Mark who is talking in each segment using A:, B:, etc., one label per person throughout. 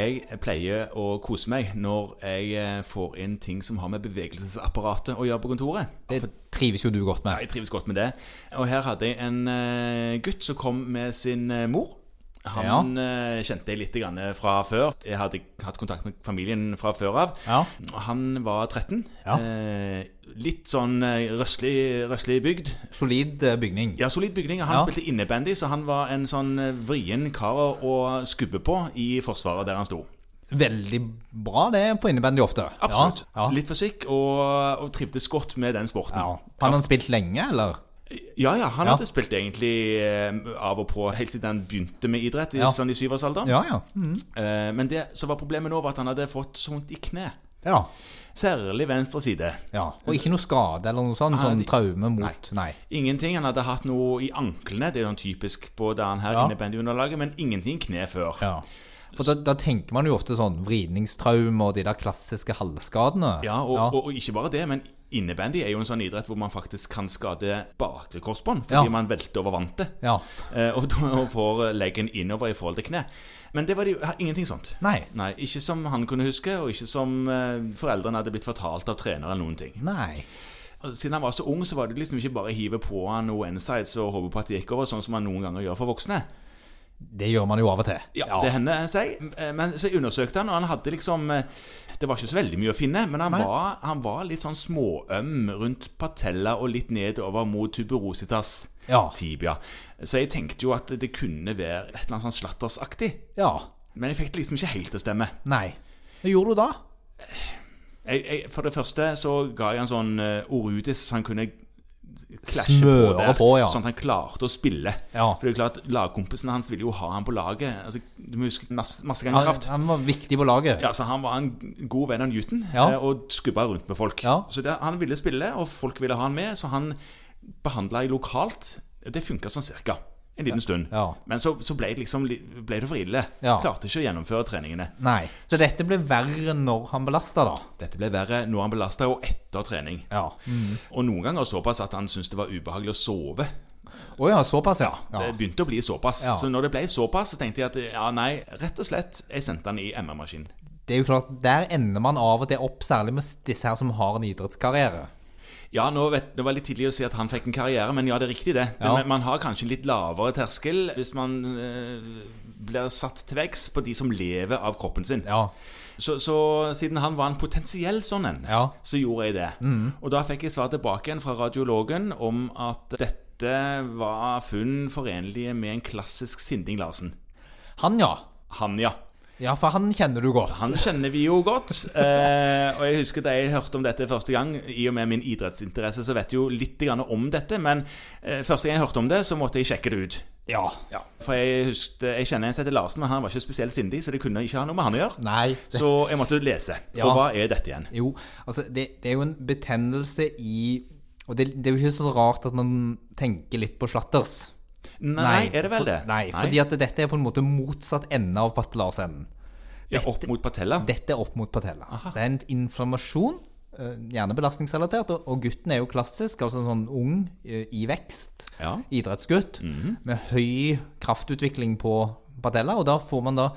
A: Jeg pleier å kose meg når jeg eh, får inn ting som har med bevegelsesapparatet å gjøre på kontoret.
B: Det trives jo du godt
A: Ja,
B: med.
A: jeg trives godt med det. Og her hadde jeg en eh, gutt som kom med sin eh, mor. Han ja. kjente jeg litt fra før. Jeg hadde hatt kontakt med familien fra før av.
B: Ja.
A: Han var 13.
B: Ja.
A: Eh, litt sånn eh, røslig, røslig bygd.
B: Solid eh, bygning.
A: Ja, solid bygning. Han spilte innebandy, så han var en sånn eh, vrien kar å skubbe på i Forsvaret der han sto.
B: Veldig bra det på innebandy ofte.
A: Absolutt. Litt fysikk, og, og trivdes godt med den sporten.
B: ja. Har han spilt lenge, eller?
A: Ja, ja, han
B: Ja.
A: hadde spilt egentlig eh, av og på helt siden han begynte med idrett, i,
B: Ja.
A: sånn i syvårsalderen.
B: Ja, ja. Mm.
A: Eh, men det som var problemet nå, var at han hadde fått så vondt i kne.
B: Ja.
A: Særlig venstre side.
B: ja. Og ikke noe skade eller noe sånt? Sånn traume mot Nei.
A: Ingenting. Han hadde hatt noe i anklene, det er jo typisk på han her
B: Ja.
A: innebandyunderlaget, men ingenting i kne før.
B: Ja. For da, da tenker man jo ofte sånn vridningstraume og de der klassiske halvskadene.
A: Ja, og, Og, og ikke bare det, men innebandy er jo en sånn idrett hvor man faktisk kan skade bakre korsbånd fordi
B: Ja.
A: man velter over vantet.
B: Ja.
A: Eh, og, og får leggen innover i forhold til kne. Men det var det jo ingenting sånt.
B: Nei.
A: Nei, Ikke som han kunne huske, og ikke som eh, foreldrene hadde blitt fortalt av trener eller noen ting.
B: Nei.
A: Siden han var så ung, så var det liksom ikke bare å hive på han noe insights og håpe på at det gikk over, sånn som man noen ganger gjør for voksne.
B: Det gjør man jo av og til.
A: Ja, Det hender seg. Eh, Men så jeg undersøkte han, og han hadde liksom eh, Det var ikke så veldig mye å finne, men han, var, han var litt sånn småøm rundt patella og litt nedover mot tuberositas
B: Ja.
A: tibia. Så jeg tenkte jo at det kunne være et eller annet sånn slattersaktig.
B: ja.
A: Men jeg fikk det liksom ikke helt til å stemme.
B: Nei. Hva gjorde du da?
A: Jeg, jeg, for det første så ga jeg en sånn uh, Orudis så han kunne klasje
B: Smøre
A: på der,
B: på, ja.
A: sånn at han klarte å spille.
B: Ja.
A: For det er klart, Lagkompisene hans ville jo ha han på laget. Altså, du må huske masse, masse ganger kraft.
B: han var viktig på laget.
A: Ja, så Han var en god venn av Newton
B: Ja.
A: eh, og skubba rundt med folk.
B: Ja.
A: Så det, Han ville spille, og folk ville ha han med, så han behandla jeg lokalt. Det funka sånn cirka. En liten stund.
B: Ja.
A: Men så, så ble, det liksom, ble det for ille.
B: Ja.
A: Klarte ikke å gjennomføre treningene.
B: Nei. Så dette ble verre når han belasta, da?
A: Dette ble verre når han belasta, og etter trening.
B: Ja.
A: Og noen ganger såpass at han syntes det var ubehagelig å sove.
B: Å ja, såpass, ja.
A: Det begynte å bli såpass.
B: Ja.
A: Så når det ble såpass, så tenkte jeg at ja, nei, rett og slett, jeg sendte han i MR-maskin.
B: Det er jo klart, Der ender man av og til opp, særlig med disse her som har en idrettskarriere.
A: Ja, nå vet, det var litt tidlig å si at han fikk en karriere, men ja, det er riktig det.
B: Ja.
A: men man har kanskje litt lavere terskel hvis man eh, blir satt til veggs på de som lever av kroppen sin.
B: Ja.
A: Så, så siden han var en potensiell sånn en,
B: Ja.
A: så gjorde jeg det. Og da fikk jeg svar tilbake igjen fra radiologen om at dette var funn forenlige med en klassisk Sinding Larsen.
B: Han, ja.
A: Han, ja.
B: Ja, for han kjenner du godt.
A: Han kjenner vi jo godt. Eh, og jeg husker da jeg hørte om dette første gang, i og med min idrettsinteresse, så vet jeg jo litt grann om dette. Men eh, første gang jeg hørte om det, så måtte jeg sjekke det ut.
B: Ja.
A: Ja, For jeg husker, jeg kjenner en som heter Larsen, men han var ikke spesielt sindig, så det kunne ikke ha noe med han å gjøre.
B: Nei. Det,
A: Så jeg måtte lese.
B: Ja.
A: Og hva er dette igjen?
B: jo, altså, det, det er jo en betennelse i Og det, det er jo ikke så rart at man tenker litt på slatters.
A: Nei, er det vel
B: for-
A: det?
B: Nei, fordi at dette er på en måte motsatt ende av patellarsenden.
A: ja, Opp mot patella?
B: Dette er opp mot patella. Så det er en inflammasjon, eh, gjerne belastningsrelatert, og, gutten er jo klassisk, altså en sånn ung eh, i vekst,
A: Ja.
B: idrettsgutt, med høy kraftutvikling på patella, og da får man da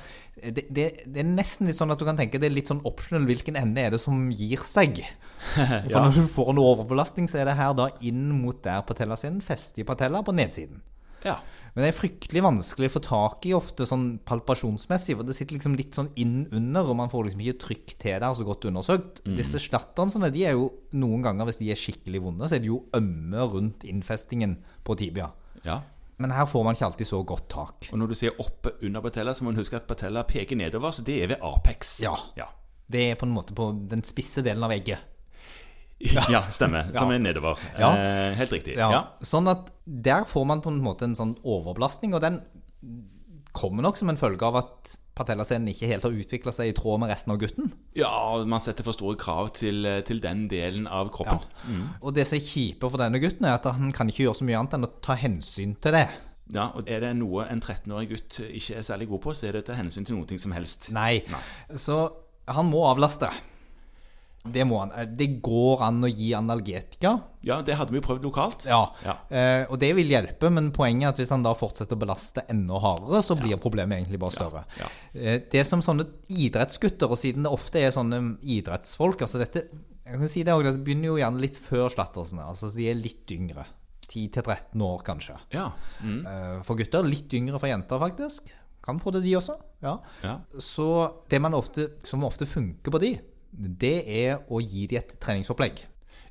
B: det, det, det er nesten litt sånn at du kan tenke det er litt sånn optional hvilken ende er det som gir seg. For når du får en overbelastning, så er det her da inn mot der patellasinnen fester i patella på nedsiden.
A: Ja.
B: Men det er fryktelig vanskelig å få tak i ofte sånn palpasjonsmessig, for det sitter liksom litt sånn inn under, og man får liksom ikke trykk til der så godt undersøkt. Disse slatterne, de er jo noen ganger, hvis de er skikkelig vonde, så er de jo ømme rundt innfestingen på tibia.
A: ja.
B: Men her får man ikke alltid så godt tak.
A: Og når du sier oppe under patella, så må man huske at patella peker nedover, så det er ved apex.
B: Ja.
A: Ja,
B: Det er på en måte på den spisse delen av egget.
A: Ja stemmer. Som
B: Ja.
A: er nedover.
B: Ja.
A: Eh, helt riktig.
B: Ja.
A: Ja.
B: Sånn at der får man på en måte en sånn overbelastning, og den kommer nok som en følge av at patellascenen ikke helt har utvikla seg i tråd med resten av gutten.
A: Ja, man setter for store krav til, eh, til den delen av kroppen.
B: Og det som er kjipe for denne gutten, er at han kan ikke gjøre så mye annet enn å ta hensyn til det.
A: Ja, og Er det noe en 13-årig gutt ikke er særlig god på, så er det å ta hensyn til noe som helst.
B: Nei.
A: Nei.
B: Så han må avlaste. Det må han. Eh, Det går an å gi analgetika.
A: Ja, det hadde vi jo prøvd lokalt.
B: Ja.
A: Ja.
B: Eh, og det vil hjelpe, men poenget er at hvis han da fortsetter å belaste enda hardere, så blir problemet egentlig bare større.
A: Ja.
B: Eh, det som sånne idrettsgutter, og siden det ofte er sånne idrettsfolk altså dette, jeg kan si Det også, det begynner jo gjerne litt før slattersene. Altså de er litt yngre. 10-13 år, kanskje.
A: Ja. Mm.
B: Eh, For gutter. Litt yngre for jenter, faktisk. Kan få det, de også. Ja.
A: Ja.
B: Så det man ofte, som ofte funker på de, det er å gi dem et treningsopplegg.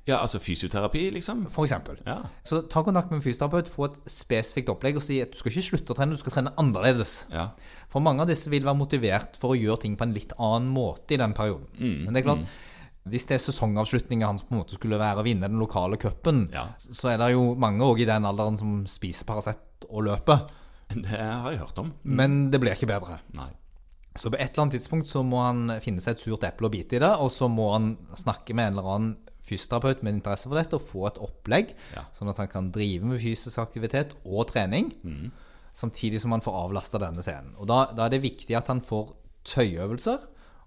A: ja, altså fysioterapi, liksom?
B: For eksempel.
A: Ja.
B: Så ta kontakt med en fysioterapeut, få et spesifikt opplegg og si at du skal ikke slutte å trene, du skal trene annerledes.
A: Ja.
B: For mange av disse vil være motivert for å gjøre ting på en litt annen måte i den perioden.
A: Mm,
B: Men det er klart, hvis det er sesongavslutninga hans på en måte skulle være å vinne den lokale cupen,
A: Ja.
B: så er det jo mange òg i den alderen som spiser Paracet og løper.
A: Det har jeg hørt om.
B: Men det blir ikke bedre.
A: Nei.
B: Så på et eller annet tidspunkt så må han finne seg et surt eple å bite i det, og så må han snakke med en eller annen fysioterapeut med interesse for dette og få et opplegg,
A: Ja.
B: sånn at han kan drive med fysisk aktivitet og trening,
A: Mm.
B: samtidig som han får avlasta denne scenen. Og da, da er det viktig at han får tøyøvelser,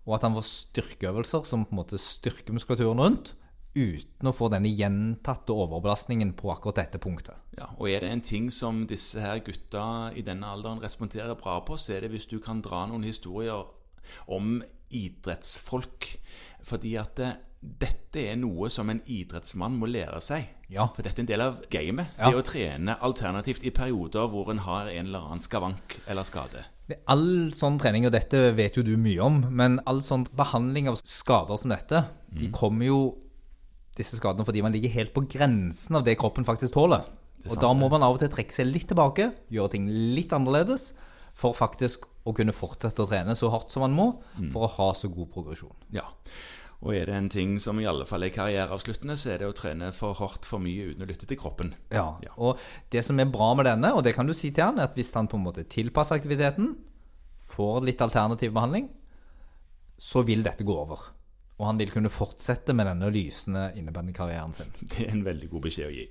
B: og at han får styrkeøvelser som på en måte styrker muskulaturen rundt, uten å få denne gjentatte overbelastningen på akkurat dette punktet.
A: Ja, og er det en ting som disse her gutta i denne alderen responderer bra på, så er det hvis du kan dra noen historier om idrettsfolk. Fordi at det, dette er noe som en idrettsmann må lære seg.
B: Ja.
A: For dette er en del av gamet.
B: Ja.
A: Det å trene alternativt i perioder hvor en har en eller annen skavank eller skade.
B: All sånn trening, og dette vet jo du mye om, men all sånn behandling av skader som dette, de kommer jo disse skadene fordi man ligger helt på grensen av det kroppen faktisk tåler. Og da må man av og til trekke seg litt tilbake, gjøre ting litt annerledes, for faktisk å kunne fortsette å trene så hardt som man må, for å ha så god progresjon.
A: Ja. Og er det en ting som i alle fall er karriereavsluttende, så er det å trene for hardt for mye uten å lytte til kroppen.
B: Ja,
A: Ja.
B: og det som er bra med denne, og det kan du si til han, er at hvis han på en måte tilpasser aktiviteten, får litt alternativ behandling, så vil dette gå over. Og han vil kunne fortsette med denne lysende innebandykarrieren sin.
A: Det er en veldig god beskjed å gi.